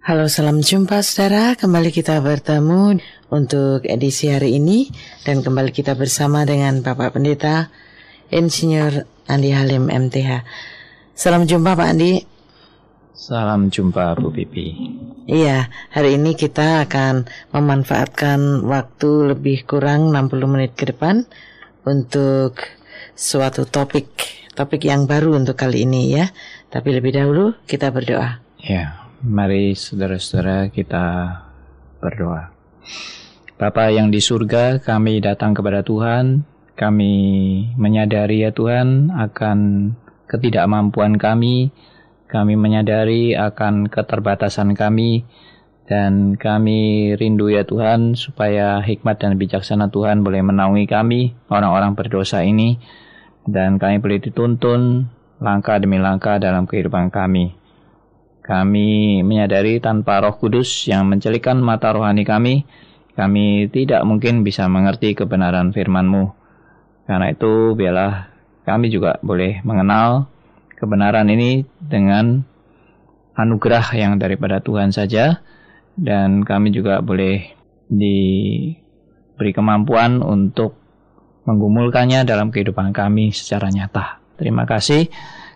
Halo, salam jumpa saudara. Kembali kita bertemu untuk edisi hari ini dan kembali kita bersama dengan Bapak Pendeta Insinyur Andi Halim MTH. Salam jumpa Pak Andi. Salam jumpa Bu Pipi. Iya, hari ini kita akan memanfaatkan waktu lebih kurang 60 menit ke depan untuk suatu topik, topik yang baru untuk kali ini ya. Tapi lebih dahulu kita berdoa. Ya, mari saudara-saudara kita berdoa. Bapa yang di surga, kami datang kepada Tuhan. Kami menyadari ya Tuhan akan ketidakmampuan kami. Kami menyadari akan keterbatasan kami. Dan kami rindu ya Tuhan supaya hikmat dan bijaksana Tuhan boleh menaungi kami, orang-orang berdosa ini. Dan kami boleh dituntun langkah demi langkah dalam kehidupan kami. Kami menyadari tanpa roh kudus yang mencelikan mata rohani kami, kami tidak mungkin bisa mengerti kebenaran firman-Mu. Karena itu, biarlah kami juga boleh mengenal kebenaran ini dengan anugerah yang daripada Tuhan saja, dan kami juga boleh diberi kemampuan untuk menggumulkannya dalam kehidupan kami secara nyata. Terima kasih.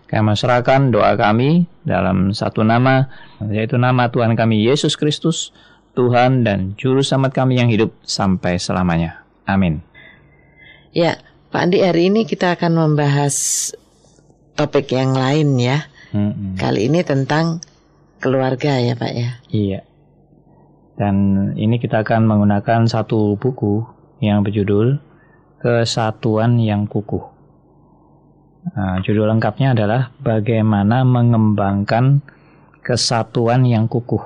Kami serahkan doa kami dalam satu nama, yaitu nama Tuhan kami Yesus Kristus, Tuhan dan Juru Selamat kami yang hidup sampai selamanya. Amin. Ya, Pak Andi, hari ini kita akan membahas topik yang lain ya. Hmm. Kali ini tentang keluarga ya Pak ya. Iya. Dan ini kita akan menggunakan satu buku yang berjudul Kesatuan yang Kukuh. Nah, judul lengkapnya adalah Bagaimana Mengembangkan Kesatuan yang Kukuh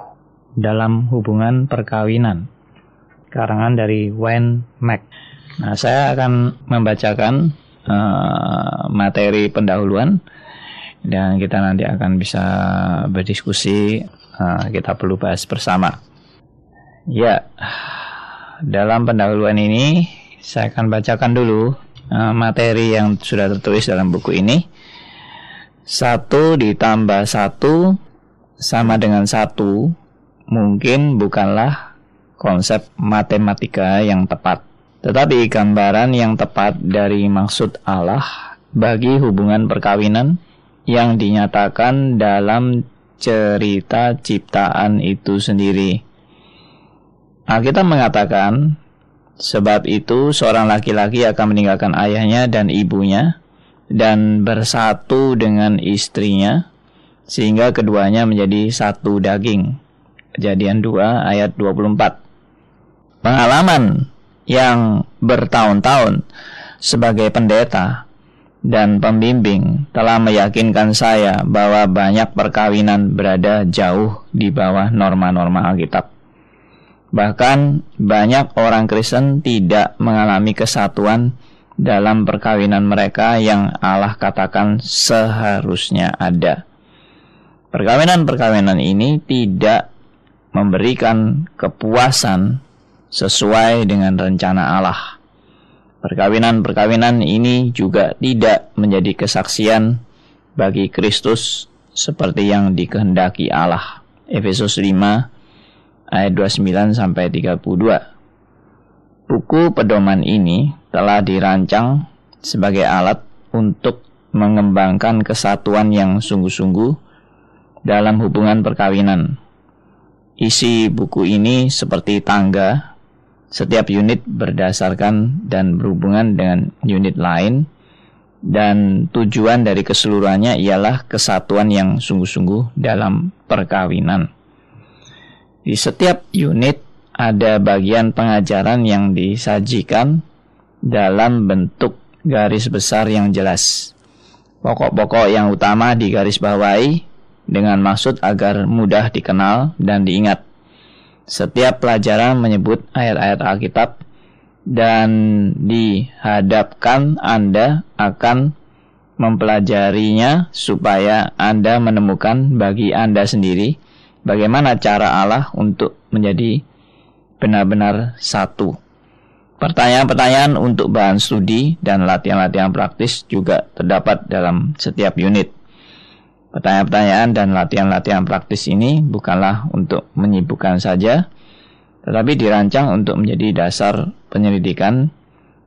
dalam Hubungan Perkawinan. Karangan dari Wayne Mac. Nah, saya akan membacakan uh, materi pendahuluan dan kita nanti akan bisa berdiskusi. Uh, kita perlu bahas bersama. Ya, dalam pendahuluan ini saya akan bacakan dulu Eh, materi yang sudah tertulis dalam buku ini. Satu ditambah satu sama dengan satu mungkin bukanlah konsep matematika yang tepat. Tetapi gambaran yang tepat dari maksud Allah bagi hubungan perkawinan yang dinyatakan dalam cerita ciptaan itu sendiri. Alkitab mengatakan Sebab itu seorang laki-laki akan meninggalkan ayahnya dan ibunya dan bersatu dengan istrinya sehingga keduanya menjadi satu daging. Kejadian 2 ayat 24. Pengalaman yang bertahun-tahun sebagai pendeta dan pembimbing telah meyakinkan saya bahwa banyak perkawinan berada jauh di bawah norma-norma Alkitab. Bahkan banyak orang Kristen tidak mengalami kesatuan dalam perkawinan mereka yang Allah katakan seharusnya ada. Perkawinan-perkawinan ini tidak memberikan kepuasan sesuai dengan rencana Allah. Perkawinan-perkawinan ini juga tidak menjadi kesaksian bagi Kristus seperti yang dikehendaki Allah. Efesus 5 ayat 29 sampai 32. Buku pedoman ini telah dirancang sebagai alat untuk mengembangkan kesatuan yang sungguh-sungguh dalam hubungan perkawinan. Isi buku ini seperti tangga, setiap unit berdasarkan dan berhubungan dengan unit lain, dan tujuan dari keseluruhannya ialah kesatuan yang sungguh-sungguh dalam perkawinan. Di setiap unit ada bagian pengajaran yang disajikan dalam bentuk garis besar yang jelas. Pokok-pokok yang utama di garis bawahi dengan maksud agar mudah dikenal dan diingat. Setiap pelajaran menyebut ayat-ayat Alkitab dan dihadapkan Anda akan mempelajarinya supaya Anda menemukan bagi Anda sendiri bagaimana cara Allah untuk menjadi benar-benar satu. Pertanyaan-pertanyaan untuk bahan studi dan latihan-latihan praktis juga terdapat dalam setiap unit. Pertanyaan-pertanyaan dan latihan-latihan praktis ini bukanlah untuk menyibukkan saja, tetapi dirancang untuk menjadi dasar penyelidikan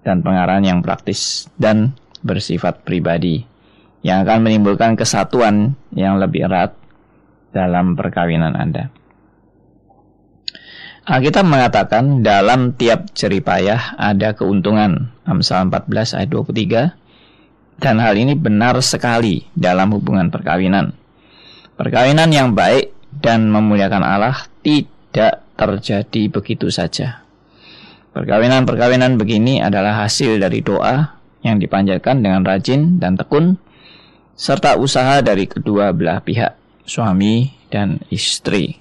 dan pengarahan yang praktis dan bersifat pribadi yang akan menimbulkan kesatuan yang lebih erat dalam perkawinan Anda. Alkitab mengatakan dalam tiap jeripayah ada keuntungan. Amsal 14 ayat 23. Dan hal ini benar sekali dalam hubungan perkawinan. Perkawinan yang baik dan memuliakan Allah tidak terjadi begitu saja. Perkawinan-perkawinan begini adalah hasil dari doa yang dipanjatkan dengan rajin dan tekun serta usaha dari kedua belah pihak, suami dan istri.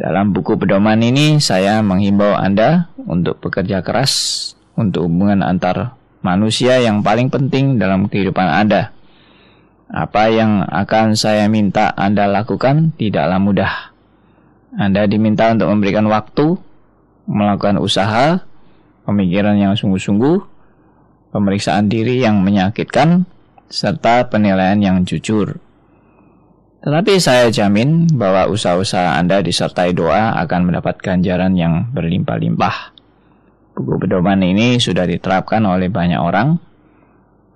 Dalam buku pedoman ini saya menghimbau Anda untuk bekerja keras untuk hubungan antar manusia yang paling penting dalam kehidupan Anda. Apa yang akan saya minta Anda lakukan tidaklah mudah. Anda diminta untuk memberikan waktu, melakukan usaha, pemikiran yang sungguh-sungguh, pemeriksaan diri yang menyakitkan, serta penilaian yang jujur. Tetapi saya jamin bahwa usaha-usaha Anda disertai doa akan mendapat ganjaran yang berlimpah-limpah. Buku pedoman ini sudah diterapkan oleh banyak orang.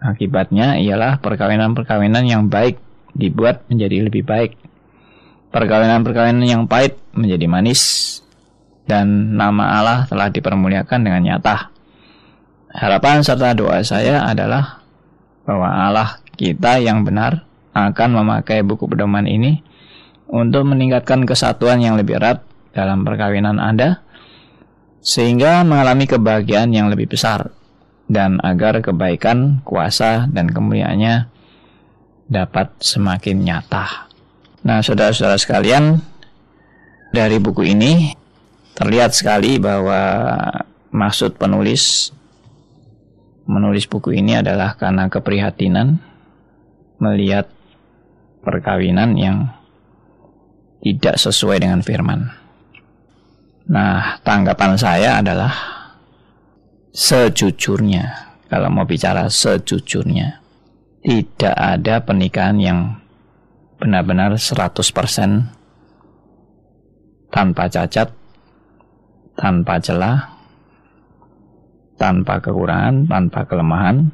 Akibatnya ialah perkawinan-perkawinan yang baik dibuat menjadi lebih baik. Perkawinan-perkawinan yang pahit menjadi manis. Dan nama Allah telah dipermuliakan dengan nyata. Harapan serta doa saya adalah bahwa Allah kita yang benar akan memakai buku pedoman ini untuk meningkatkan kesatuan yang lebih erat dalam perkawinan Anda sehingga mengalami kebahagiaan yang lebih besar dan agar kebaikan, kuasa, dan kemuliaannya dapat semakin nyata. Nah, saudara-saudara sekalian, dari buku ini terlihat sekali bahwa maksud penulis menulis buku ini adalah karena keprihatinan melihat perkawinan yang tidak sesuai dengan firman. Nah, tanggapan saya adalah sejujurnya, kalau mau bicara sejujurnya, tidak ada pernikahan yang benar-benar 100% tanpa cacat, tanpa celah, tanpa kekurangan, tanpa kelemahan,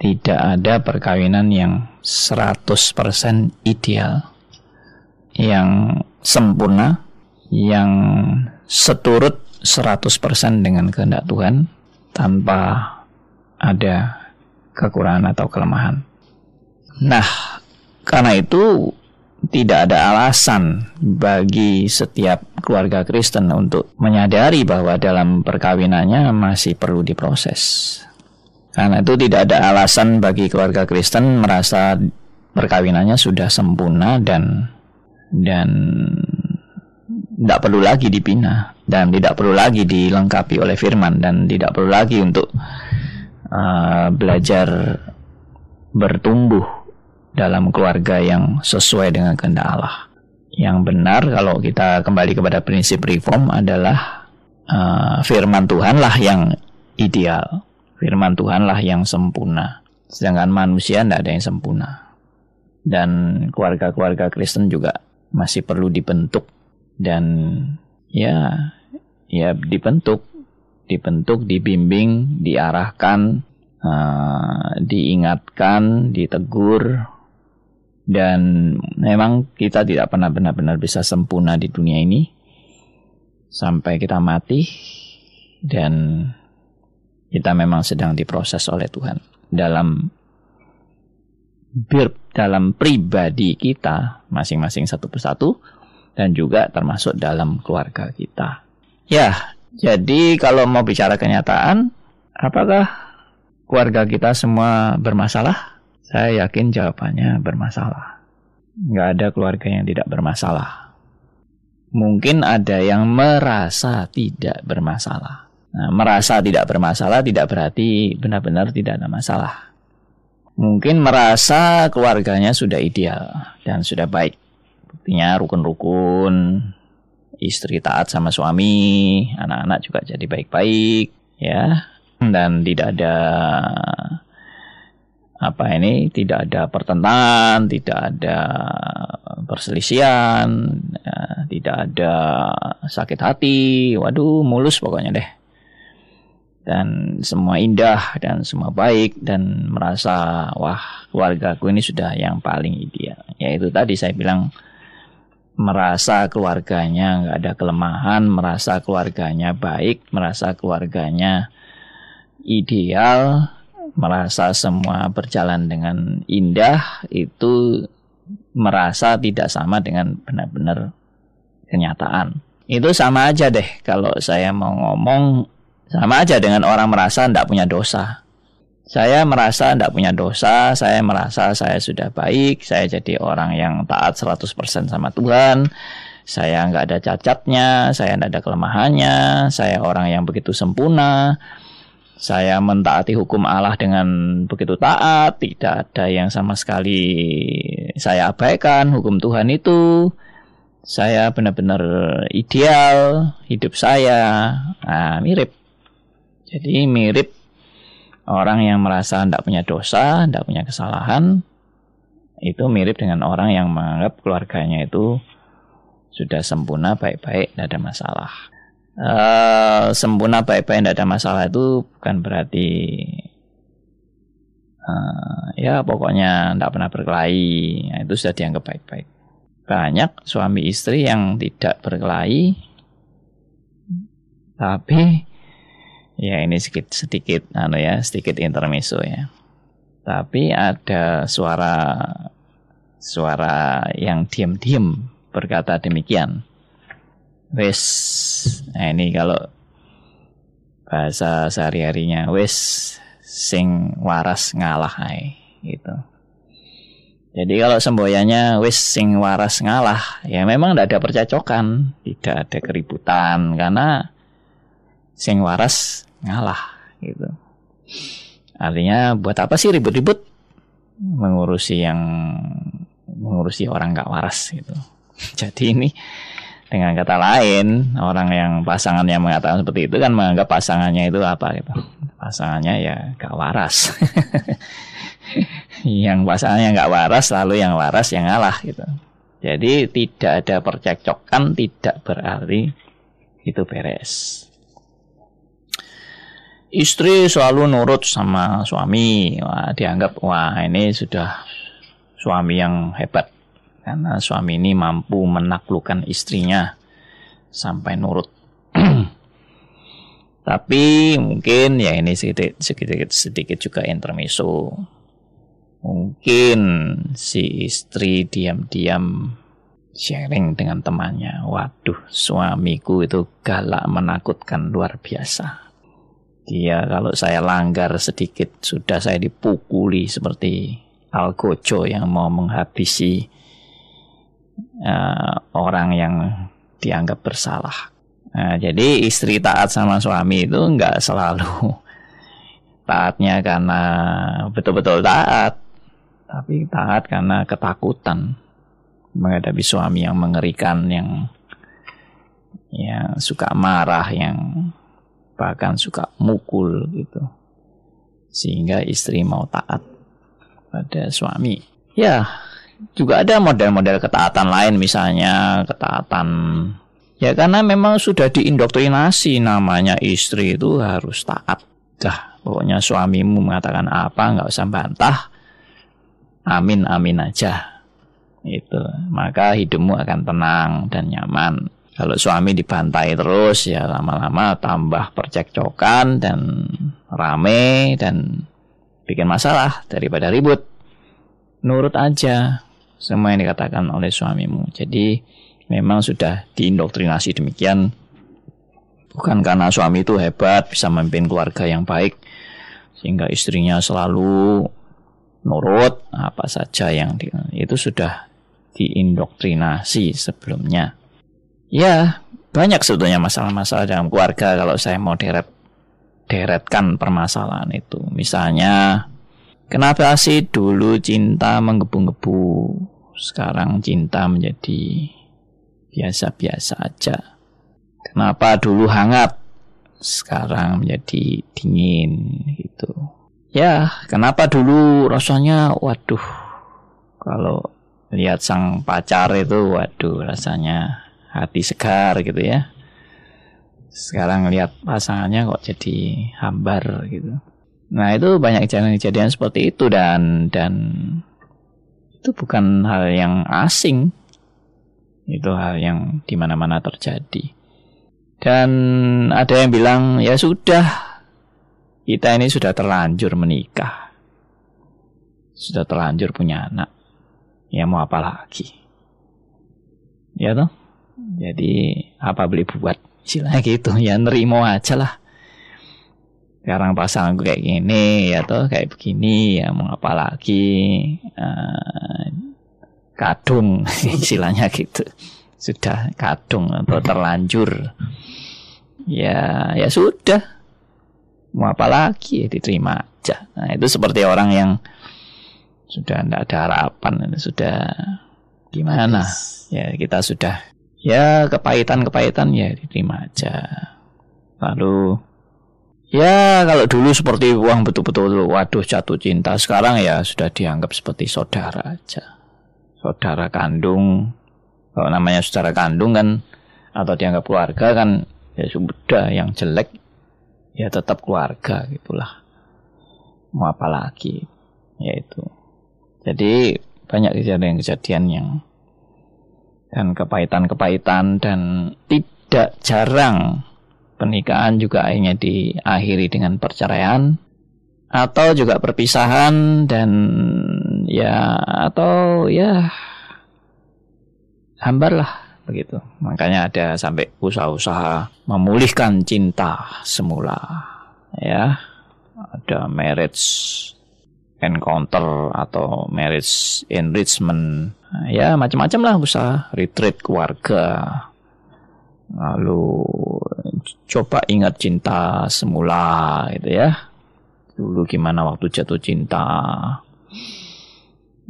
tidak ada perkawinan yang 100% ideal, yang sempurna, yang seturut 100% dengan kehendak Tuhan tanpa ada kekurangan atau kelemahan. Nah, karena itu tidak ada alasan bagi setiap keluarga Kristen untuk menyadari bahwa dalam perkawinannya masih perlu diproses. Karena itu tidak ada alasan bagi keluarga Kristen merasa perkawinannya sudah sempurna dan dan tidak perlu lagi dibina dan tidak perlu lagi dilengkapi oleh firman dan tidak perlu lagi untuk uh, belajar bertumbuh dalam keluarga yang sesuai dengan kehendak Allah. Yang benar kalau kita kembali kepada prinsip reform adalah uh, firman Tuhanlah yang ideal Firman Tuhanlah yang sempurna. Sedangkan manusia tidak ada yang sempurna. Dan keluarga-keluarga Kristen juga masih perlu dibentuk. Dan ya, ya dibentuk. Dibentuk, dibimbing, diarahkan, uh, diingatkan, ditegur. Dan memang kita tidak pernah benar-benar bisa sempurna di dunia ini. Sampai kita mati. Dan kita memang sedang diproses oleh Tuhan dalam dalam pribadi kita masing-masing satu persatu dan juga termasuk dalam keluarga kita. Ya, jadi kalau mau bicara kenyataan, apakah keluarga kita semua bermasalah? Saya yakin jawabannya bermasalah. Nggak ada keluarga yang tidak bermasalah. Mungkin ada yang merasa tidak bermasalah. Nah, merasa tidak bermasalah tidak berarti benar-benar tidak ada masalah. Mungkin merasa keluarganya sudah ideal dan sudah baik. Buktinya rukun-rukun, istri taat sama suami, anak-anak juga jadi baik-baik, ya. Dan tidak ada apa ini tidak ada pertentangan, tidak ada perselisihan, ya, tidak ada sakit hati, waduh mulus pokoknya deh. Dan semua indah dan semua baik dan merasa wah keluargaku ini sudah yang paling ideal. Yaitu tadi saya bilang merasa keluarganya nggak ada kelemahan, merasa keluarganya baik, merasa keluarganya ideal, merasa semua berjalan dengan indah itu merasa tidak sama dengan benar-benar kenyataan. Itu sama aja deh kalau saya mau ngomong sama aja dengan orang merasa tidak punya dosa. Saya merasa tidak punya dosa, saya merasa saya sudah baik, saya jadi orang yang taat 100% sama Tuhan, saya nggak ada cacatnya, saya tidak ada kelemahannya, saya orang yang begitu sempurna, saya mentaati hukum Allah dengan begitu taat, tidak ada yang sama sekali saya abaikan hukum Tuhan itu. Saya benar-benar ideal hidup saya. Nah, mirip. Jadi mirip orang yang merasa tidak punya dosa, tidak punya kesalahan. Itu mirip dengan orang yang menganggap keluarganya itu sudah sempurna, baik-baik, tidak ada masalah uh, sempurna baik-baik tidak ada masalah itu bukan berarti uh, ya pokoknya tidak pernah berkelahi nah, itu sudah dianggap baik-baik banyak suami istri yang tidak berkelahi tapi ya ini sedikit sedikit anu ya sedikit intermezzo ya. Tapi ada suara suara yang diam-diam berkata demikian. Wes nah ini kalau bahasa sehari-harinya wes sing waras ngalah ay, gitu. Jadi kalau semboyannya wes sing waras ngalah ya memang tidak ada percacokan tidak ada keributan karena sing waras ngalah gitu artinya buat apa sih ribut-ribut mengurusi yang mengurusi orang gak waras gitu jadi ini dengan kata lain, orang yang pasangan yang mengatakan seperti itu kan menganggap pasangannya itu apa gitu. Pasangannya ya gak waras. yang pasangannya gak waras lalu yang waras yang ngalah gitu. Jadi tidak ada percekcokan tidak berarti itu beres. Istri selalu nurut sama suami, wah, dianggap wah ini sudah suami yang hebat karena suami ini mampu menaklukkan istrinya sampai nurut. Tapi mungkin ya ini sedikit sedikit sedikit juga intermezzo. Mungkin si istri diam-diam sharing dengan temannya. Waduh, suamiku itu galak menakutkan luar biasa. Dia kalau saya langgar sedikit sudah saya dipukuli seperti algojo yang mau menghabisi uh, orang yang dianggap bersalah. Nah, jadi istri taat sama suami itu nggak selalu taatnya karena betul-betul taat, tapi taat karena ketakutan menghadapi suami yang mengerikan, yang yang suka marah, yang bahkan suka mukul gitu, sehingga istri mau taat pada suami. Ya, juga ada model-model ketaatan lain misalnya ketaatan ya karena memang sudah diindoktrinasi namanya istri itu harus taat. Dah pokoknya suamimu mengatakan apa nggak usah bantah. Amin amin aja. Itu maka hidupmu akan tenang dan nyaman kalau suami dibantai terus ya lama-lama tambah percekcokan dan rame dan bikin masalah daripada ribut nurut aja semua yang dikatakan oleh suamimu. Jadi memang sudah diindoktrinasi demikian. Bukan karena suami itu hebat bisa memimpin keluarga yang baik sehingga istrinya selalu nurut apa saja yang di, itu sudah diindoktrinasi sebelumnya. Ya, banyak sebetulnya masalah-masalah dalam keluarga kalau saya mau deret deretkan permasalahan itu. Misalnya Kenapa sih dulu cinta menggebu-gebu, sekarang cinta menjadi biasa-biasa aja? Kenapa dulu hangat, sekarang menjadi dingin gitu? ya kenapa dulu rasanya waduh kalau lihat sang pacar itu waduh rasanya hati segar gitu ya sekarang lihat pasangannya kok jadi hambar gitu nah itu banyak kejadian-kejadian seperti itu dan dan itu bukan hal yang asing itu hal yang di mana-mana terjadi dan ada yang bilang ya sudah kita ini sudah terlanjur menikah. Sudah terlanjur punya anak. Ya mau apa lagi? Ya toh? Jadi apa beli buat? Istilahnya gitu. Ya nerimo aja lah. Sekarang pasanganku kayak gini, ya toh kayak begini, ya mau apa lagi? Uh, kadung, istilahnya gitu. Sudah kadung atau terlanjur. Ya, ya sudah mau apa lagi ya diterima aja nah itu seperti orang yang sudah tidak ada harapan sudah gimana ya kita sudah ya kepahitan-kepahitan ya diterima aja. Lalu ya kalau dulu seperti uang betul-betul waduh jatuh cinta sekarang ya sudah dianggap seperti saudara aja. Saudara kandung kalau namanya saudara kandung kan atau dianggap keluarga kan ya sudah yang jelek ya tetap keluarga gitulah. Mau apa lagi? Yaitu jadi banyak kejadian-kejadian yang dan kepahitan-kepahitan dan tidak jarang pernikahan juga akhirnya diakhiri dengan perceraian atau juga perpisahan dan ya atau ya hambar lah begitu. Makanya ada sampai usaha-usaha memulihkan cinta semula. Ya, ada marriage encounter atau marriage enrichment. Ya, macam-macam lah usaha retreat keluarga. Lalu coba ingat cinta semula gitu ya. Dulu gimana waktu jatuh cinta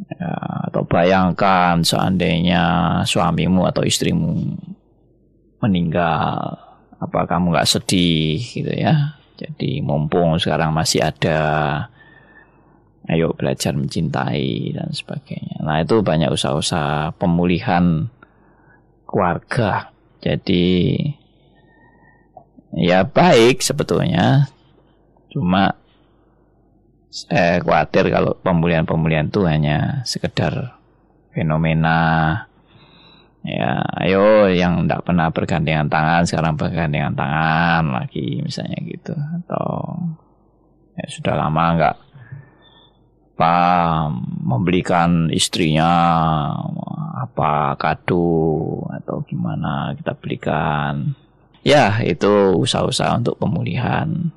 Ya, atau bayangkan seandainya suamimu atau istrimu meninggal, apa kamu nggak sedih gitu ya? Jadi mumpung sekarang masih ada, ayo belajar mencintai dan sebagainya. Nah itu banyak usaha-usaha pemulihan keluarga. Jadi ya baik sebetulnya, cuma saya khawatir kalau pemulihan-pemulihan itu hanya sekedar fenomena ya ayo yang tidak pernah bergandengan tangan sekarang bergandengan tangan lagi misalnya gitu atau ya sudah lama nggak apa membelikan istrinya apa kado atau gimana kita belikan ya itu usaha-usaha untuk pemulihan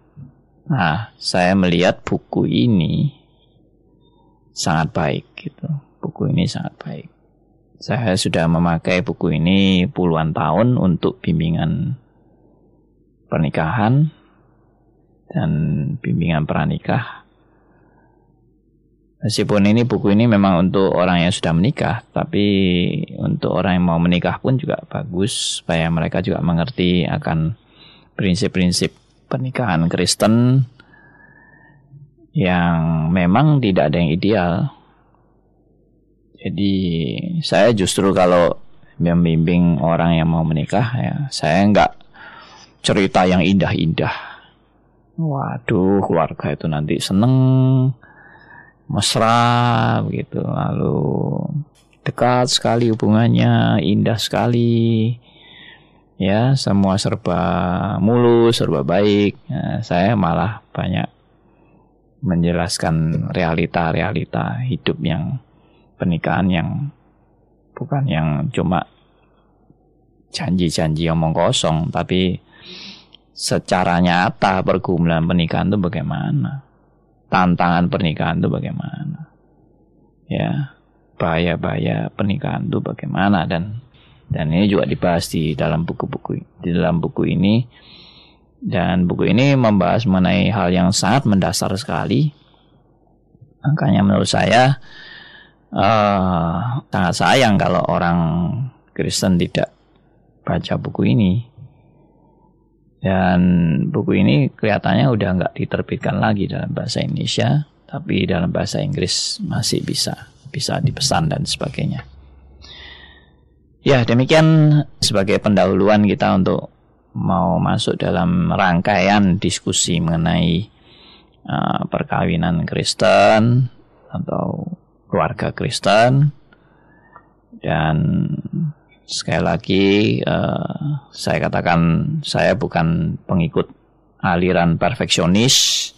Nah, saya melihat buku ini sangat baik gitu. Buku ini sangat baik. Saya sudah memakai buku ini puluhan tahun untuk bimbingan pernikahan dan bimbingan pranikah. Meskipun ini buku ini memang untuk orang yang sudah menikah, tapi untuk orang yang mau menikah pun juga bagus supaya mereka juga mengerti akan prinsip-prinsip pernikahan Kristen yang memang tidak ada yang ideal. Jadi saya justru kalau membimbing orang yang mau menikah ya saya nggak cerita yang indah-indah. Waduh keluarga itu nanti seneng mesra begitu. Lalu dekat sekali hubungannya indah sekali. Ya semua serba mulus serba baik. Ya, saya malah banyak menjelaskan realita-realita hidup yang pernikahan yang bukan yang cuma janji-janji omong kosong tapi secara nyata pergumulan pernikahan itu bagaimana tantangan pernikahan itu bagaimana? Ya bahaya-bahaya pernikahan itu bagaimana? Dan dan ini juga dibahas di dalam buku-buku di dalam buku ini. Dan buku ini membahas mengenai hal yang sangat mendasar sekali. Makanya menurut saya uh, sangat sayang kalau orang Kristen tidak baca buku ini Dan buku ini kelihatannya udah nggak diterbitkan lagi dalam bahasa Indonesia, tapi dalam bahasa Inggris masih bisa bisa dipesan dan sebagainya. Ya, demikian sebagai pendahuluan kita untuk mau masuk dalam rangkaian diskusi mengenai uh, perkawinan Kristen atau keluarga Kristen dan sekali lagi uh, saya katakan saya bukan pengikut aliran perfeksionis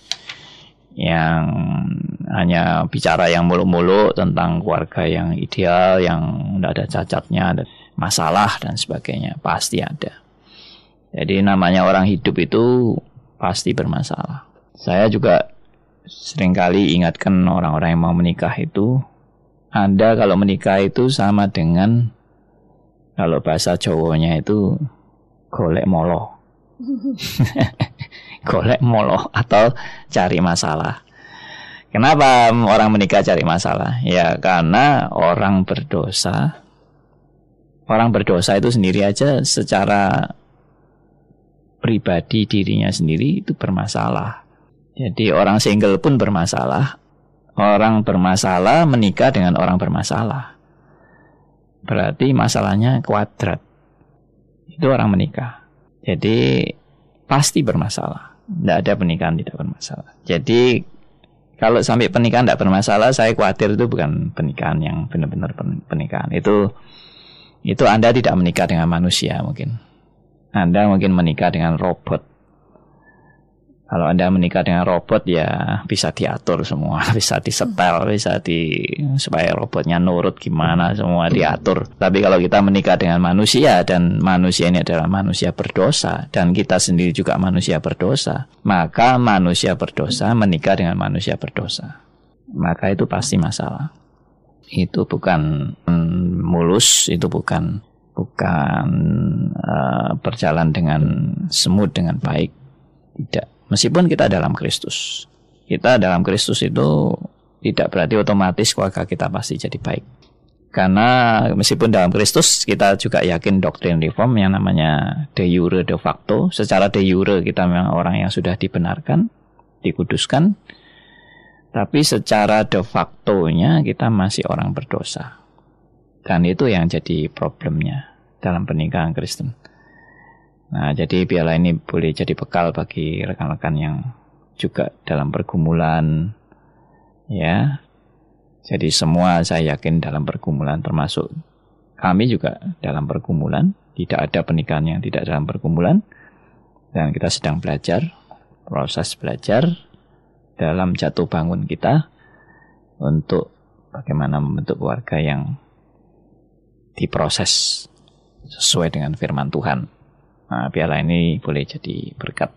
yang hanya bicara yang muluk-muluk tentang keluarga yang ideal, yang tidak ada cacatnya, ada masalah dan sebagainya, pasti ada. Jadi namanya orang hidup itu pasti bermasalah. Saya juga sering kali ingatkan orang-orang yang mau menikah itu, Anda kalau menikah itu sama dengan kalau bahasa cowoknya itu golek molo. golek molo atau cari masalah. Kenapa orang menikah cari masalah? Ya karena orang berdosa orang berdosa itu sendiri aja secara pribadi dirinya sendiri itu bermasalah. Jadi orang single pun bermasalah. Orang bermasalah menikah dengan orang bermasalah. Berarti masalahnya kuadrat. Itu orang menikah. Jadi pasti bermasalah. Tidak ada pernikahan tidak bermasalah. Jadi kalau sampai pernikahan tidak bermasalah, saya khawatir itu bukan pernikahan yang benar-benar pernikahan. Itu itu Anda tidak menikah dengan manusia mungkin. Anda mungkin menikah dengan robot. Kalau Anda menikah dengan robot ya bisa diatur semua, bisa disetel, bisa di supaya robotnya nurut gimana semua diatur. Tapi kalau kita menikah dengan manusia dan manusia ini adalah manusia berdosa dan kita sendiri juga manusia berdosa, maka manusia berdosa menikah dengan manusia berdosa. Maka itu pasti masalah. Itu bukan mm, mulus, itu bukan bukan uh, berjalan dengan semut dengan baik. Tidak Meskipun kita dalam Kristus. Kita dalam Kristus itu tidak berarti otomatis keluarga kita pasti jadi baik. Karena meskipun dalam Kristus kita juga yakin doktrin reform yang namanya de jure de facto. Secara de jure kita memang orang yang sudah dibenarkan, dikuduskan. Tapi secara de facto-nya kita masih orang berdosa. Dan itu yang jadi problemnya dalam pernikahan Kristen. Nah, jadi piala ini boleh jadi bekal bagi rekan-rekan yang juga dalam pergumulan ya. Jadi semua saya yakin dalam pergumulan termasuk kami juga dalam pergumulan, tidak ada pernikahan yang tidak dalam pergumulan dan kita sedang belajar proses belajar dalam jatuh bangun kita untuk bagaimana membentuk keluarga yang diproses sesuai dengan firman Tuhan. Nah, piala ini boleh jadi berkat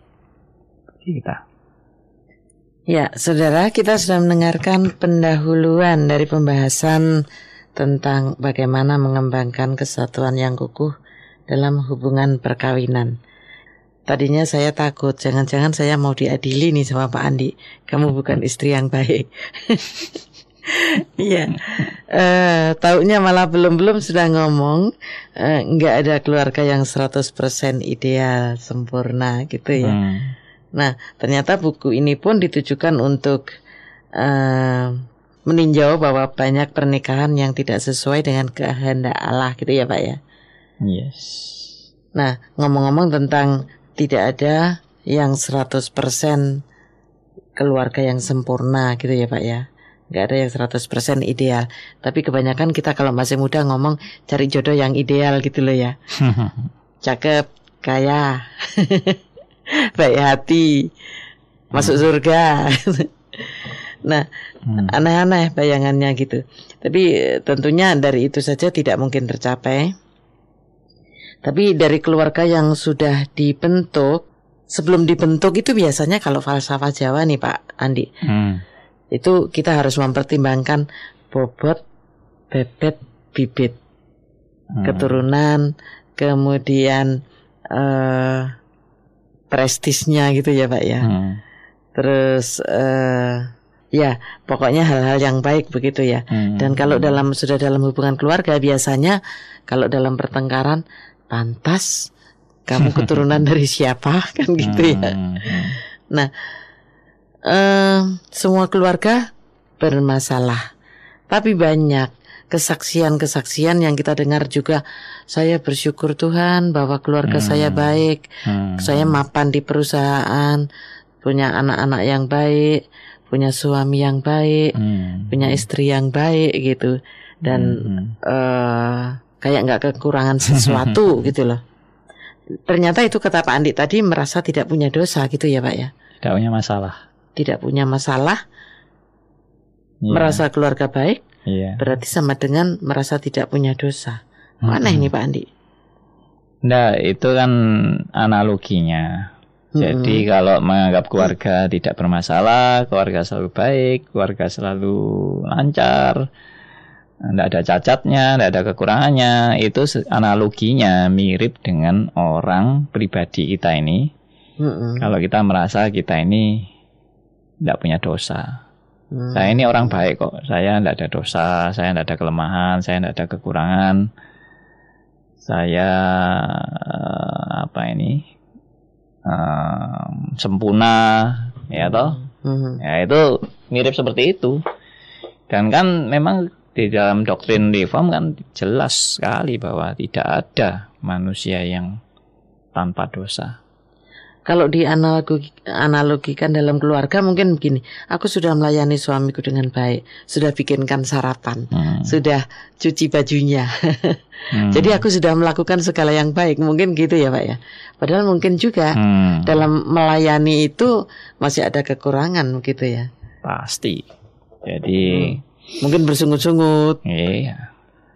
bagi kita. Ya, saudara, kita sudah mendengarkan pendahuluan dari pembahasan tentang bagaimana mengembangkan kesatuan yang kukuh dalam hubungan perkawinan. Tadinya saya takut, jangan-jangan saya mau diadili nih sama Pak Andi. Kamu bukan istri yang baik. Iya, uh, taunya malah belum-belum sudah ngomong uh, nggak ada keluarga yang 100% ideal sempurna gitu ya. Hmm. Nah, ternyata buku ini pun ditujukan untuk uh, meninjau bahwa banyak pernikahan yang tidak sesuai dengan kehendak Allah gitu ya Pak ya. Yes. Nah, ngomong-ngomong tentang tidak ada yang 100% keluarga yang sempurna gitu ya Pak ya nggak ada yang 100% ideal. Tapi kebanyakan kita kalau masih muda ngomong cari jodoh yang ideal gitu loh ya. Cakep, kaya, baik hati, masuk hmm. surga. nah, hmm. aneh-aneh bayangannya gitu. Tapi tentunya dari itu saja tidak mungkin tercapai. Tapi dari keluarga yang sudah dibentuk, sebelum dibentuk itu biasanya kalau falsafah Jawa nih Pak Andi. Hmm itu kita harus mempertimbangkan bobot, bebet, bibit, hmm. keturunan, kemudian uh, prestisnya gitu ya pak ya. Hmm. Terus uh, ya pokoknya hal-hal yang baik begitu ya. Hmm. Dan kalau dalam sudah dalam hubungan keluarga biasanya kalau dalam pertengkaran pantas kamu keturunan dari siapa kan gitu ya. Hmm, hmm. Nah, eh, semua keluarga bermasalah, tapi banyak kesaksian-kesaksian yang kita dengar juga. Saya bersyukur Tuhan bahwa keluarga Hmm. saya baik, Hmm. saya mapan di perusahaan, punya anak-anak yang baik, punya suami yang baik, Hmm. punya istri yang baik gitu, dan Hmm. eh kayak nggak kekurangan sesuatu gitu loh. Ternyata itu kata Pak Andi tadi merasa tidak punya dosa gitu ya Pak ya. tidak punya masalah. Tidak punya masalah, Iya, merasa keluarga baik Iya. berarti sama dengan merasa tidak punya dosa. Mana ini Pak Andi? Nah, itu kan analoginya. Jadi kalau menganggap keluarga tidak bermasalah, keluarga selalu baik, keluarga selalu lancar, tidak ada cacatnya, tidak ada kekurangannya, itu analoginya mirip dengan orang pribadi kita ini. Mm-mm. Kalau kita merasa kita ini tidak punya dosa, Hmm. saya ini orang baik kok, saya tidak ada dosa, saya tidak ada kelemahan, saya tidak ada kekurangan, saya eh, apa ini em, sempurna, ya toh, Mhm. ya itu mirip seperti itu. Dan kan memang di dalam doktrin reform kan jelas sekali bahwa tidak ada manusia yang tanpa dosa. Kalau dianalogi analogikan dalam keluarga mungkin begini, aku sudah melayani suamiku dengan baik, sudah bikinkan sarapan, Hmm. sudah cuci bajunya. Hmm. Jadi aku sudah melakukan segala yang baik, mungkin gitu ya Pak ya. Padahal mungkin juga Hmm. dalam melayani itu masih ada kekurangan gitu ya. pasti. Jadi Mungkin bersungut-sungut. Iya.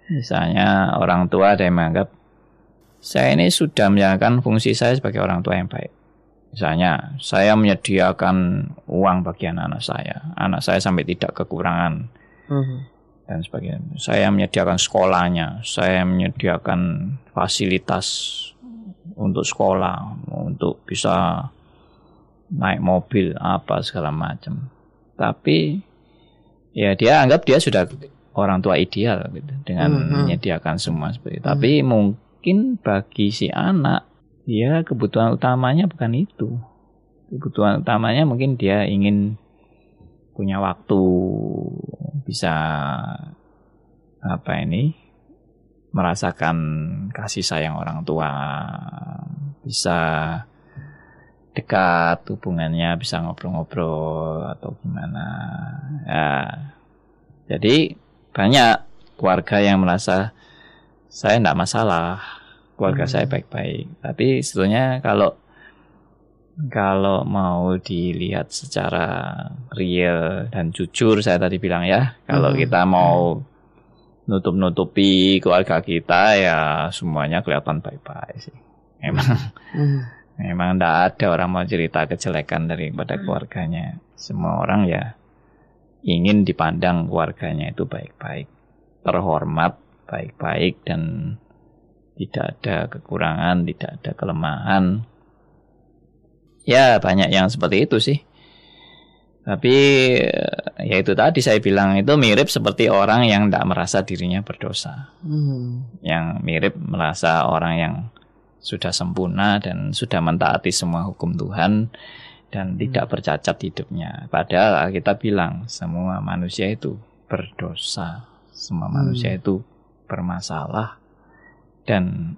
Misalnya orang tua ada yang menganggap saya ini sudah menjalankan fungsi saya sebagai orang tua yang baik. Misalnya, saya menyediakan uang bagi anak-anak saya. Anak saya sampai tidak kekurangan Mhm. dan sebagainya. Saya menyediakan sekolahnya, saya menyediakan fasilitas untuk sekolah, untuk bisa naik mobil apa segala macam. Tapi ya dia anggap dia sudah orang tua ideal gitu dengan Mhm. menyediakan semua seperti itu. Tapi mungkin bagi si anak dia kebutuhan utamanya bukan itu. Kebutuhan utamanya mungkin dia ingin punya waktu bisa apa ini merasakan kasih sayang orang tua bisa dekat hubungannya bisa ngobrol-ngobrol atau gimana ya jadi banyak keluarga yang merasa saya tidak masalah keluarga Hmm. saya baik-baik tapi sebetulnya kalau kalau mau dilihat secara real dan jujur saya tadi bilang ya kalau Hmm. kita mau nutup-nutupi keluarga kita ya semuanya kelihatan baik-baik sih memang Mhm. memang tidak ada orang mau cerita kejelekan daripada keluarganya semua orang ya ingin dipandang keluarganya itu baik-baik terhormat baik-baik dan tidak ada kekurangan tidak ada kelemahan ya banyak yang seperti itu sih tapi eh, ya itu tadi saya bilang itu mirip seperti orang yang tidak merasa dirinya berdosa Mhm. yang mirip merasa orang yang sudah sempurna dan sudah mentaati semua hukum Tuhan dan tidak bercacat hidupnya. Padahal kita bilang semua manusia itu berdosa, semua Hmm. manusia itu bermasalah dan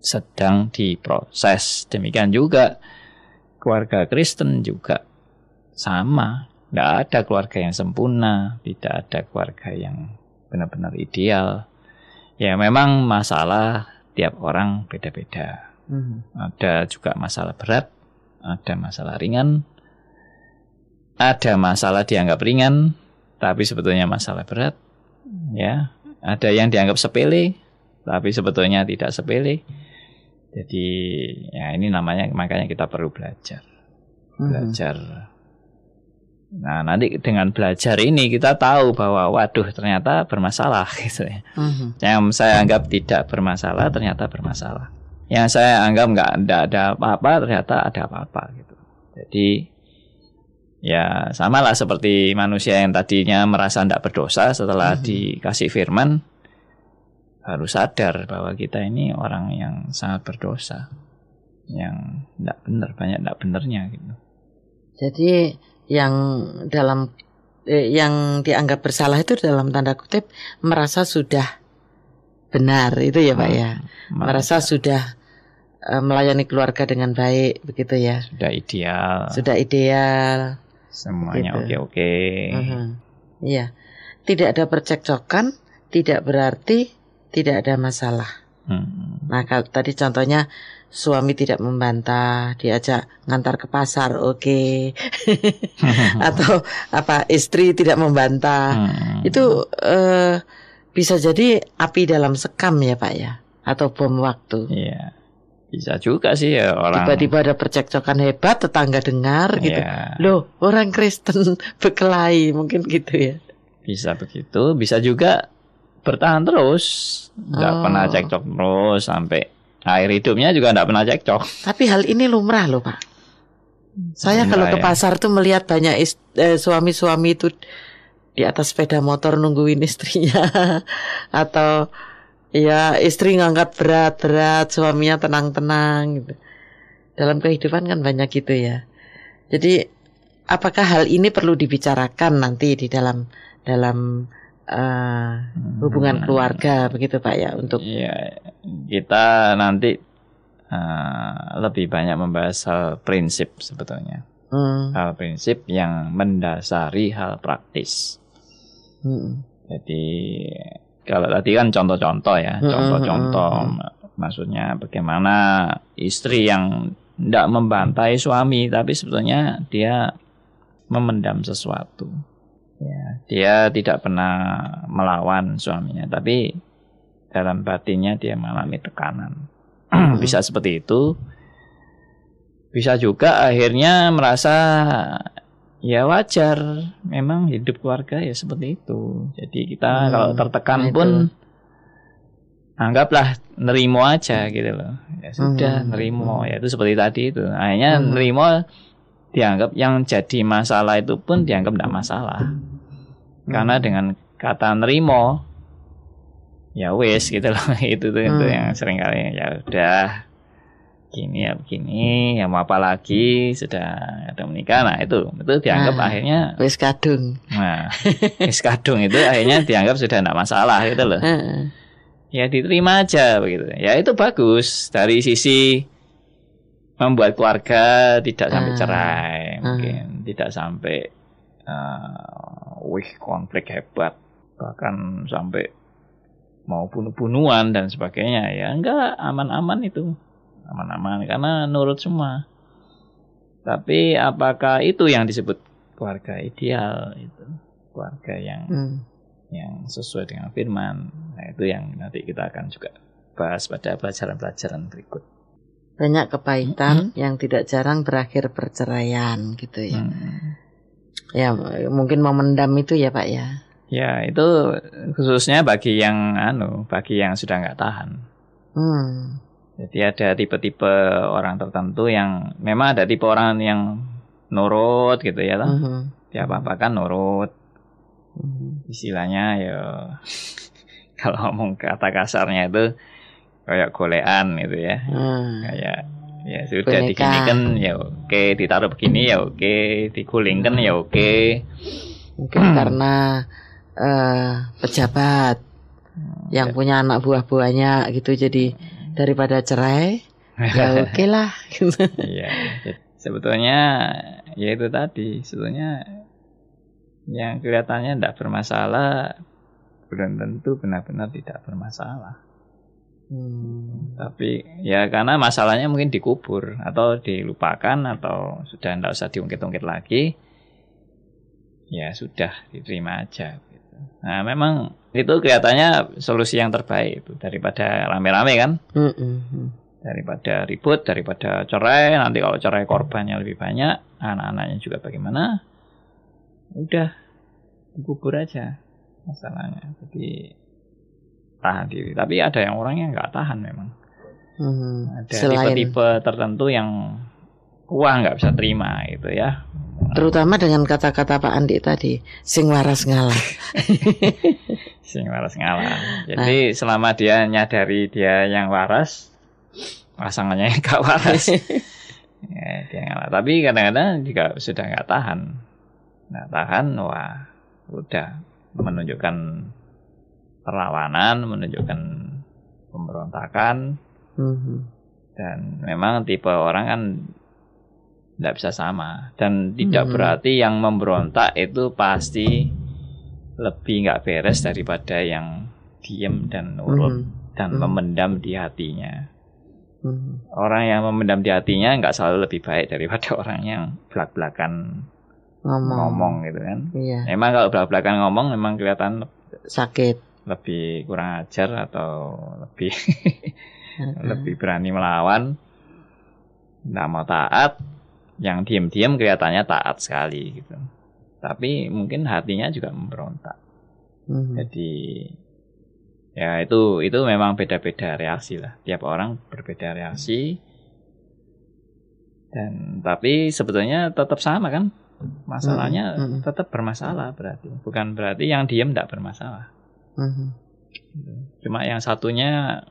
sedang diproses. Demikian juga keluarga Kristen juga sama. Tidak ada keluarga yang sempurna, tidak ada keluarga yang benar-benar ideal. Ya memang masalah tiap orang beda-beda. Mhm. Ada juga masalah berat, ada masalah ringan, ada masalah dianggap ringan, tapi sebetulnya masalah berat. Ya, ada yang dianggap sepele, tapi sebetulnya tidak sepele. Jadi ya ini namanya makanya kita perlu belajar, Mhm. belajar. Nah nanti dengan belajar ini kita tahu bahwa waduh ternyata bermasalah gitu ya. Mhm. Yang saya anggap tidak bermasalah ternyata bermasalah. Yang saya anggap nggak ada apa-apa ternyata ada apa-apa gitu. Jadi ya samalah seperti manusia yang tadinya merasa tidak berdosa setelah Mhm. dikasih firman harus sadar bahwa kita ini orang yang sangat berdosa. yang tidak benar banyak tidak benernya gitu Jadi yang dalam eh, yang dianggap bersalah itu dalam tanda kutip merasa sudah benar itu ya Pak ya. Merasa sudah eh, melayani keluarga dengan baik begitu ya. sudah ideal Sudah ideal. semuanya oke Gitu. oke Mhm. Iya. Tidak ada percekcokan, tidak berarti tidak ada masalah. Hmm. Nah, kalau tadi contohnya suami tidak membantah, diajak ngantar ke pasar, oke. Atau apa istri tidak membantah. Hmm. Itu eh, bisa jadi api dalam sekam ya, Pak ya, atau bom waktu. Iya. Bisa juga sih ya orang. Tiba-tiba ada percekcokan hebat, tetangga dengar gitu. Iya, Loh, orang Kristen berkelahi, mungkin gitu ya. bisa begitu. Bisa juga bertahan terus. Nggak Oh. pernah cekcok terus sampai akhir hidupnya juga nggak pernah cekcok. Tapi hal ini lumrah loh, Pak. Saya kalau ke ya. pasar tuh melihat banyak eh, suami-suami itu di atas sepeda motor nungguin istrinya atau ya istri ngangkat berat-berat, suaminya tenang-tenang gitu. Dalam kehidupan kan banyak gitu ya. Jadi apakah hal ini perlu dibicarakan nanti di dalam dalam eh, hubungan Hmm. keluarga begitu Pak ya untuk Iya, kita nanti eh, lebih banyak membahas hal prinsip sebetulnya. Hmm, Hal prinsip yang mendasari hal praktis. hmm, Jadi kalau tadi kan contoh-contoh ya, Mm-mm, contoh-contoh. mm-mm. Maksudnya bagaimana istri yang tidak membantai suami, tapi sebetulnya dia memendam sesuatu. Ya, dia tidak pernah melawan suaminya, tapi dalam batinnya dia mengalami tekanan. Bisa seperti itu. Bisa juga akhirnya merasa ya wajar, memang hidup keluarga ya seperti itu. Jadi kita Hmm, kalau tertekan itu. pun anggaplah nerimo aja gitu loh. Ya sudah Hmm, nerimo hmm. ya itu seperti tadi itu. Akhirnya Hmm. nerimo dianggap yang jadi masalah itu pun dianggap tidak masalah. Karena Hmm. dengan kata nerimo ya wes gitu loh itu tuh itu Hmm. yang sering kali ya udah gini ya begini ya mau apa lagi sudah ada menikah nah itu itu dianggap Nah. akhirnya wis kadung. nah wis kadung itu akhirnya dianggap sudah tidak masalah gitu loh ya diterima aja begitu ya itu bagus dari sisi membuat keluarga tidak sampai Ah. cerai Ah. mungkin tidak sampai uh, wih konflik hebat bahkan sampai mau bunuh-bunuhan dan sebagainya ya enggak aman-aman itu aman-aman karena nurut semua tapi apakah itu yang disebut keluarga ideal itu keluarga yang Hmm. yang sesuai dengan firman. Nah, itu yang nanti kita akan juga bahas pada pelajaran-pelajaran berikut. Banyak kepahitan yang tidak jarang berakhir perceraian gitu ya. Hmm. Ya mungkin memendam itu ya Pak ya. Ya, itu khususnya bagi yang anu, bagi yang sudah nggak tahan. Hmm. Jadi ada tipe-tipe orang tertentu yang memang ada tipe orang yang nurut gitu ya, toh. Mhm. Dia apa-apakan nurut. Mhm. Istilahnya ya kalau ngomong kata kasarnya itu kayak golean gitu ya. Hmm. kayak ya sudah Boneka. diginikan ya oke ditaruh begini ya oke digulingkan ya oke Mungkin karena eh, pejabat yang punya anak buah banyak gitu jadi daripada cerai ya oke lah. iya jadi sebetulnya ya itu tadi sebetulnya yang kelihatannya tidak bermasalah belum tentu benar-benar tidak bermasalah Hmm. tapi ya karena masalahnya mungkin dikubur atau dilupakan atau sudah tidak usah diungkit-ungkit lagi ya sudah diterima aja gitu. nah memang itu kelihatannya solusi yang terbaik itu daripada rame-rame kan Hmm, daripada ribut daripada cerai nanti kalau cerai korbannya lebih banyak anak-anaknya juga bagaimana udah dikubur aja masalahnya jadi tahan diri tapi ada yang orang yang nggak tahan memang Hmm. ada tipe-tipe tertentu yang wah nggak bisa terima gitu ya terutama dengan kata-kata Pak Andi tadi, sing waras ngalah. sing waras ngalah jadi selama dia nyadari dia yang waras pasangannya yang gak waras. ya, dia ngalah. Tapi kadang-kadang juga sudah nggak tahan. Nggak tahan, wah udah menunjukkan perlawanan, menunjukkan pemberontakan. Mhm. Dan memang tipe orang kan tidak bisa sama. Dan tidak Hmm. berarti yang memberontak itu pasti lebih nggak beres daripada yang diem dan nurut Mhm. dan Hmm. memendam di hatinya. Mhm. Orang yang memendam di hatinya nggak selalu lebih baik daripada orang yang belak-belakan Ngomong. ngomong gitu kan. Iya. Emang kalau belak-belakan ngomong memang kelihatan Sakit. Lebih kurang ajar atau lebih lebih berani melawan, nggak mau taat, yang diam-diam kelihatannya taat sekali gitu. Tapi mungkin hatinya juga memberontak. Mhm. Jadi ya itu itu memang beda-beda reaksi lah. Tiap orang berbeda reaksi. Dan tapi sebetulnya tetap sama kan? Masalahnya Mm, mm, mm. tetap bermasalah berarti. Bukan berarti yang diam tidak bermasalah. Gitu. Cuma yang satunya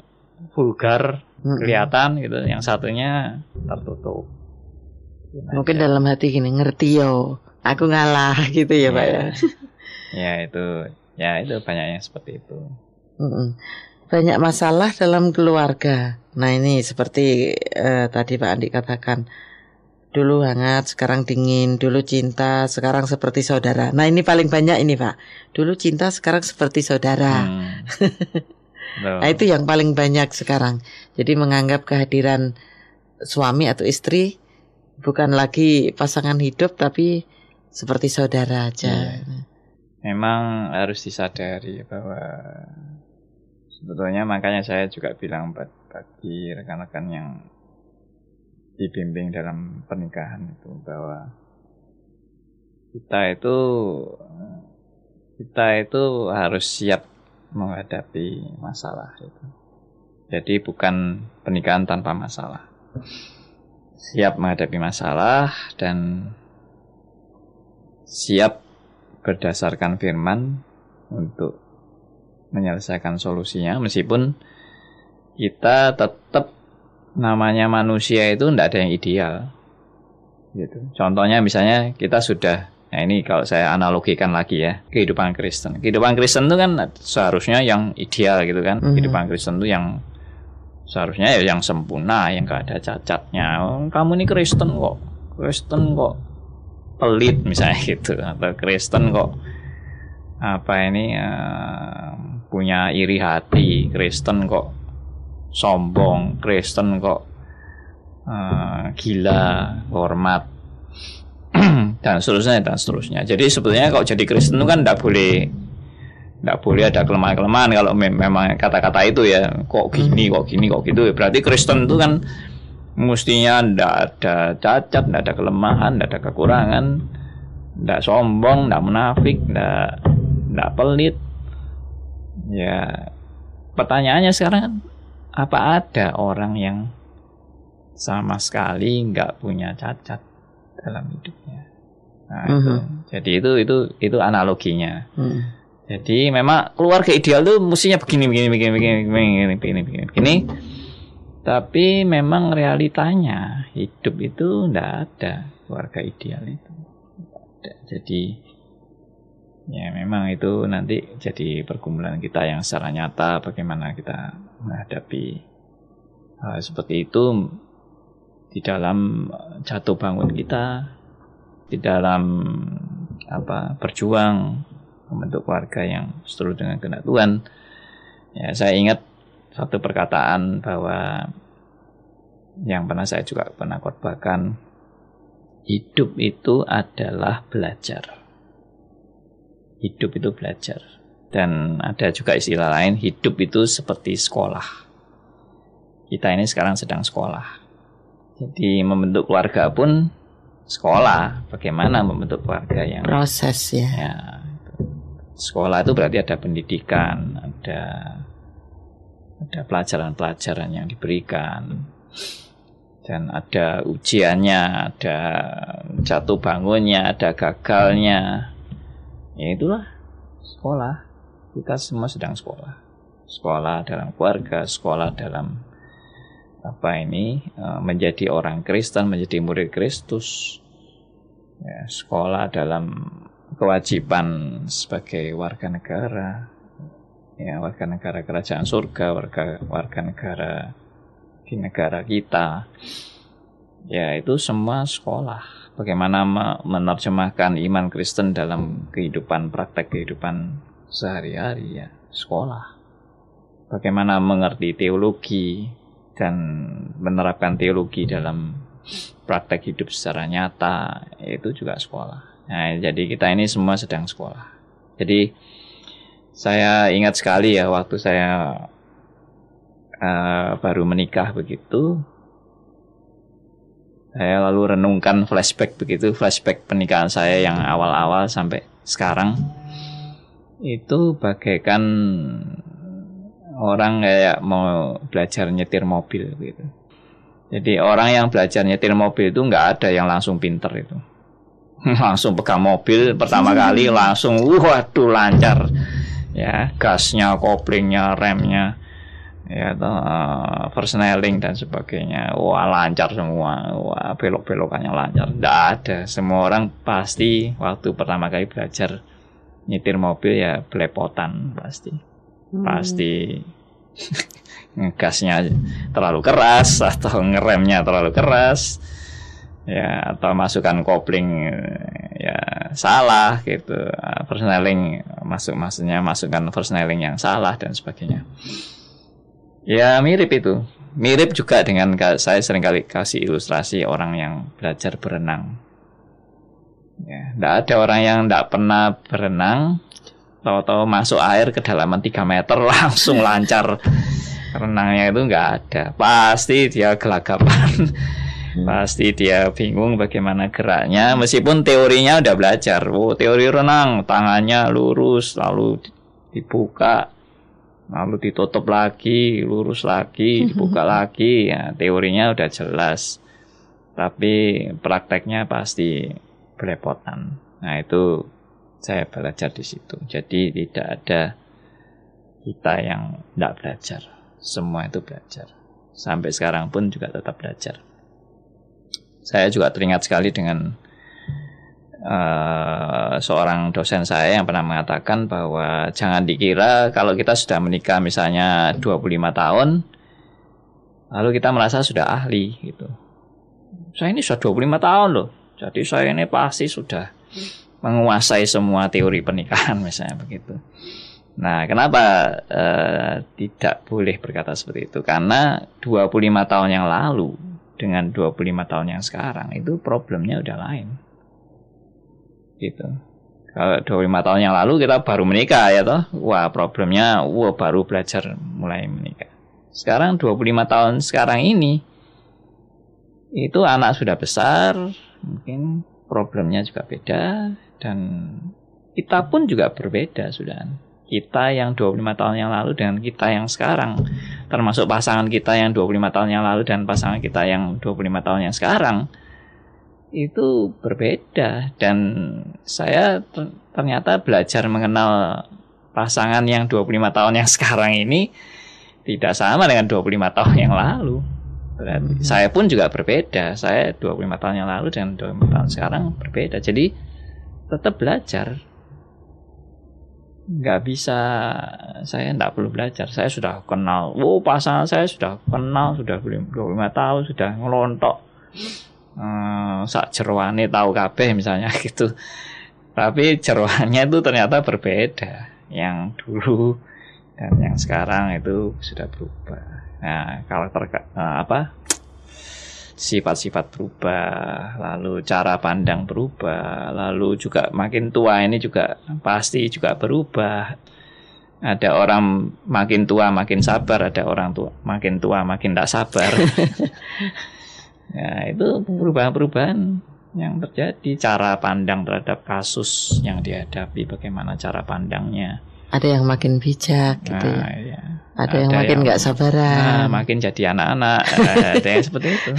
vulgar Mhm. kelihatan gitu, yang satunya tertutup. Gitu Mungkin aja. dalam hati gini ngerti yo, aku ngalah gitu ya pak ya. ya itu ya itu banyak yang seperti itu. Mm-mm. Banyak masalah dalam keluarga. Nah ini seperti eh, tadi Pak Andi katakan, dulu hangat, sekarang dingin, dulu cinta, sekarang seperti saudara. Nah ini paling banyak ini Pak. Dulu cinta, sekarang seperti saudara. Hmm. Nah itu yang paling banyak sekarang. Jadi menganggap kehadiran suami atau istri bukan lagi pasangan hidup tapi seperti saudara aja. memang harus disadari bahwa sebetulnya makanya saya juga bilang bagi rekan-rekan yang dibimbing dalam pernikahan itu bahwa kita itu kita itu harus siap menghadapi masalah itu. Jadi bukan pernikahan tanpa masalah. Siap menghadapi masalah dan siap berdasarkan firman untuk menyelesaikan solusinya meskipun kita tetap namanya manusia itu tidak ada yang ideal. Gitu. Contohnya misalnya kita sudah nah ini kalau saya analogikan lagi ya kehidupan Kristen. Kehidupan Kristen itu kan seharusnya yang ideal gitu kan. Mhm. kehidupan Kristen itu yang seharusnya ya yang sempurna yang gak ada cacatnya. Oh, kamu ini Kristen kok Kristen kok pelit misalnya gitu atau Kristen kok apa ini eh, punya iri hati Kristen kok sombong Kristen kok eh, gila hormat dan seterusnya dan seterusnya jadi sebetulnya kalau jadi Kristen itu kan tidak boleh tidak boleh ada kelemahan-kelemahan kalau mem- memang kata-kata itu ya kok gini kok gini kok gitu berarti Kristen itu kan mestinya ndak ada cacat, ndak ada kelemahan, ndak ada kekurangan, ndak sombong, ndak munafik, ndak pelit. Ya, pertanyaannya sekarang kan, apa ada orang yang sama sekali nggak punya cacat dalam hidupnya? Nah, mm -hmm. itu. Mhm. Jadi itu itu itu analoginya. Mm. Jadi memang keluarga ideal tuh mestinya begini begini begini begini begini begini begini, begini. Tapi memang realitanya hidup itu tidak ada keluarga ideal itu. Ada. Jadi ya memang itu nanti jadi pergumulan kita yang secara nyata bagaimana kita menghadapi hal seperti itu di dalam jatuh bangun kita, di dalam apa berjuang membentuk keluarga yang seturut dengan kehendak Tuhan. Ya, saya ingat satu perkataan bahwa yang pernah saya juga pernah khotbahkan hidup itu adalah belajar. Hidup itu belajar. Dan ada juga istilah lain, hidup itu seperti sekolah. Kita ini sekarang sedang sekolah. Jadi membentuk keluarga pun sekolah. Bagaimana membentuk keluarga yang Proses ya. ya sekolah itu berarti ada pendidikan ada ada pelajaran-pelajaran yang diberikan dan ada ujiannya ada jatuh bangunnya ada gagalnya ya itulah sekolah kita semua sedang sekolah sekolah dalam keluarga sekolah dalam apa ini uh, menjadi orang Kristen, menjadi murid Kristus. Ya, sekolah dalam kewajiban sebagai warga negara, ya warga negara kerajaan surga, warga warga negara di negara kita. Ya itu semua sekolah. Bagaimana menerjemahkan iman Kristen dalam kehidupan praktek kehidupan sehari-hari ya sekolah. Bagaimana mengerti teologi dan menerapkan teologi dalam praktek hidup secara nyata itu juga sekolah. Nah, jadi kita ini semua sedang sekolah. Jadi saya ingat sekali ya waktu saya uh, baru menikah begitu, saya lalu renungkan flashback begitu, flashback pernikahan saya yang awal-awal sampai sekarang itu bagaikan orang kayak mau belajar nyetir mobil gitu. Jadi orang yang belajar nyetir mobil itu nggak ada yang langsung pinter itu. langsung pegang mobil pertama kali langsung waduh lancar. Ya gasnya koplingnya remnya ya tuh uh, persneling dan sebagainya. Wah lancar semua. Wah belok belokannya lancar. Tidak ada. Semua orang pasti waktu pertama kali belajar nyetir mobil ya belepotan pasti. Hmm. pasti. Ngegasnya terlalu keras atau ngeremnya terlalu keras. Ya atau masukkan kopling ya salah gitu. Persneling masuk maksudnya masukkan persneling yang salah dan sebagainya. Ya mirip itu. Mirip juga dengan saya sering kali kasih ilustrasi orang yang belajar berenang ya tidak ada orang yang tidak pernah berenang tahu-tahu masuk air kedalaman 3 meter langsung lancar. Renangnya itu nggak ada. Pasti dia gelagapan. Pasti dia bingung bagaimana geraknya. Meskipun teorinya udah belajar oh teori renang tangannya lurus lalu dibuka lalu ditutup lagi lurus lagi mhm. dibuka lagi. Ya teorinya udah jelas. Tapi prakteknya pasti belepotan nah itu saya belajar di situ. Jadi tidak ada kita yang tidak belajar. Semua itu belajar. Sampai sekarang pun juga tetap belajar. Saya juga teringat sekali dengan uh, seorang dosen saya yang pernah mengatakan bahwa jangan dikira kalau kita sudah menikah misalnya 25 tahun lalu kita merasa sudah ahli gitu. Saya ini sudah 25 tahun loh. Jadi saya ini pasti sudah menguasai semua teori pernikahan misalnya begitu. Nah, kenapa uh, tidak boleh berkata seperti itu? Karena 25 tahun yang lalu dengan 25 tahun yang sekarang itu problemnya udah lain. Gitu. Kalau 25 tahun yang lalu kita baru menikah ya toh, wah problemnya wah baru belajar mulai menikah. Sekarang 25 tahun sekarang ini itu anak sudah besar, mungkin problemnya juga beda dan kita pun juga berbeda sudah kita yang 25 tahun yang lalu dengan kita yang sekarang. Termasuk pasangan kita yang 25 tahun yang lalu dan pasangan kita yang 25 tahun yang sekarang. Itu berbeda. Dan saya ternyata belajar mengenal pasangan yang 25 tahun yang sekarang ini tidak sama dengan 25 tahun yang lalu. Dan hmm. saya pun juga berbeda. Saya 25 tahun yang lalu dan 25 tahun sekarang berbeda. Jadi tetap belajar. Nggak bisa saya nggak perlu belajar. Saya sudah kenal. Wow pasangan saya sudah kenal sudah 25 tahun sudah ngelontok. Hmm, sak jerwane tahu kabeh misalnya gitu. Tapi jeroannya itu ternyata berbeda. Yang dulu dan yang sekarang itu sudah berubah nah kalau terka, eh, apa sifat-sifat berubah, lalu cara pandang berubah, lalu juga makin tua ini juga pasti juga berubah. Ada orang makin tua makin sabar, ada orang tua makin tua makin tidak sabar. ya itu perubahan-perubahan yang terjadi, cara pandang terhadap kasus yang dihadapi, bagaimana cara pandangnya. Ada yang makin bijak gitu. Ya. Nah, ya ada, yang makin nggak sabaran. Nah, makin jadi anak-anak. ada yang seperti itu.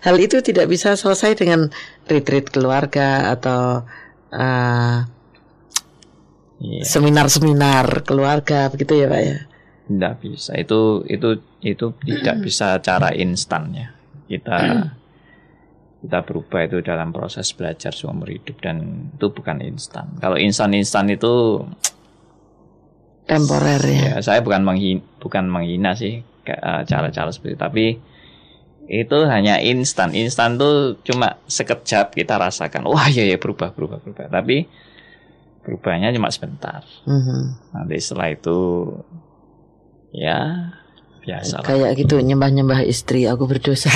Hal itu tidak bisa selesai dengan retreat keluarga atau uh, seminar-seminar keluarga begitu ya pak ya. Tidak bisa. Itu itu itu tidak bisa cara instannya. Kita kita berubah itu dalam proses belajar seumur hidup dan itu bukan instan. Kalau instan-instan itu temporer ya. ya saya bukan menghina, bukan menghina sih eh, cara-cara seperti itu, tapi itu hanya instan. Instan tuh cuma sekejap kita rasakan. Wah ya ya berubah berubah berubah. Tapi berubahnya cuma sebentar. Mm-hmm. Nanti setelah itu ya biasa. Kayak gitu nyembah-nyembah istri aku berdosa.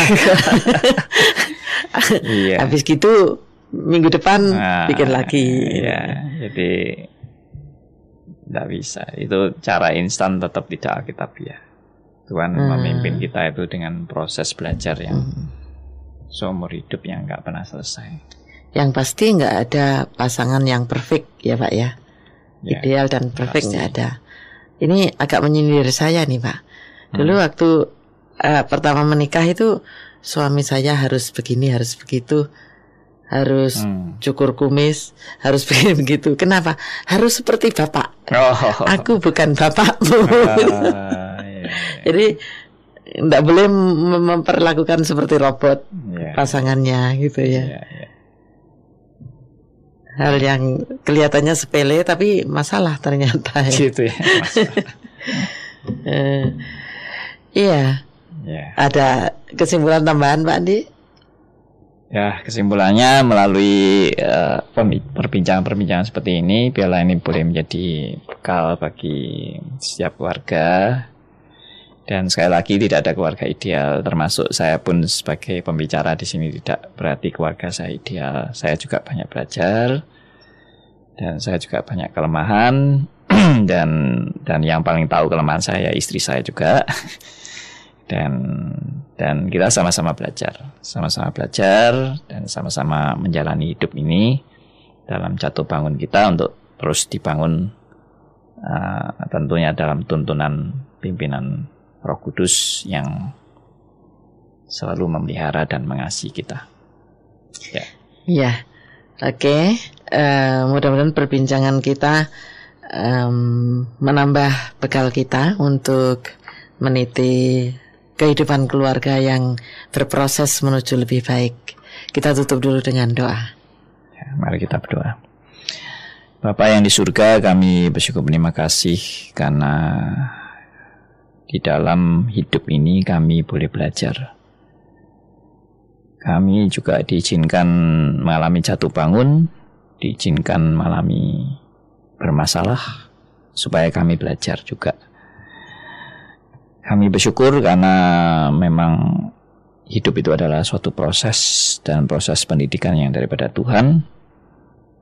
iya. Habis gitu minggu depan nah, bikin lagi. Iya, jadi tidak bisa. Itu cara instan tetap tidak ya. Tuhan hmm. memimpin kita itu dengan proses belajar yang hmm. seumur hidup yang nggak pernah selesai. Yang pasti nggak ada pasangan yang perfect ya Pak ya. ya Ideal dan perfect nggak ada. Ini agak menyindir saya nih Pak. Dulu hmm. waktu uh, pertama menikah itu suami saya harus begini, harus begitu, harus hmm. cukur kumis, harus begini begitu. Kenapa? Harus seperti bapak. Oh. Aku bukan bapakmu. Uh, iya. Jadi tidak boleh memperlakukan seperti robot yeah. pasangannya gitu ya. Yeah, yeah. Hal yang kelihatannya sepele tapi masalah ternyata. Ya. Gitu ya. uh, iya. Yeah. Ada kesimpulan tambahan Pak Andi? Ya, kesimpulannya melalui uh, perbincangan-perbincangan seperti ini, piala ini boleh menjadi bekal bagi setiap keluarga. Dan sekali lagi tidak ada keluarga ideal, termasuk saya pun sebagai pembicara di sini tidak berarti keluarga saya ideal. Saya juga banyak belajar dan saya juga banyak kelemahan dan dan yang paling tahu kelemahan saya istri saya juga. dan dan kita sama-sama belajar, sama-sama belajar dan sama-sama menjalani hidup ini dalam jatuh bangun kita untuk terus dibangun uh, tentunya dalam tuntunan pimpinan Roh Kudus yang selalu memelihara dan mengasihi kita. Ya. Ya, oke. Okay. Uh, eh, mudah-mudahan perbincangan kita um, menambah bekal kita untuk meniti kehidupan keluarga yang berproses menuju lebih baik. Kita tutup dulu dengan doa. Ya, mari kita berdoa. Bapak yang di surga, kami bersyukur terima kasih karena di dalam hidup ini kami boleh belajar. Kami juga diizinkan mengalami jatuh bangun, diizinkan mengalami bermasalah, supaya kami belajar juga kami bersyukur karena memang hidup itu adalah suatu proses dan proses pendidikan yang daripada Tuhan,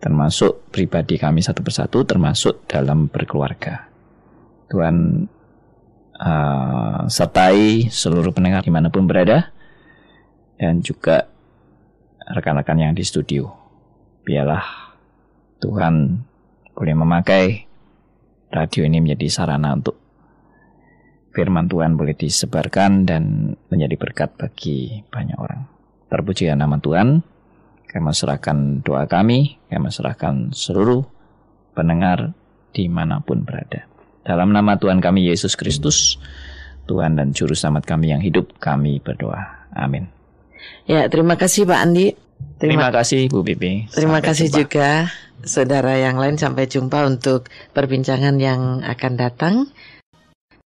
termasuk pribadi kami satu persatu, termasuk dalam berkeluarga. Tuhan uh, sertai seluruh pendengar di mana pun berada, dan juga rekan-rekan yang di studio. Biarlah Tuhan boleh memakai radio ini menjadi sarana untuk firman Tuhan boleh disebarkan dan menjadi berkat bagi banyak orang. Terpuji nama Tuhan. Kami serahkan doa kami, kami serahkan seluruh pendengar di mana pun berada. Dalam nama Tuhan kami Yesus Kristus, Tuhan dan Juru Selamat kami yang hidup, kami berdoa. Amin. Ya, terima kasih Pak Andi. Terima, terima kasih Bu Bibi. Terima sampai kasih jumpa. juga saudara yang lain. Sampai jumpa untuk perbincangan yang akan datang.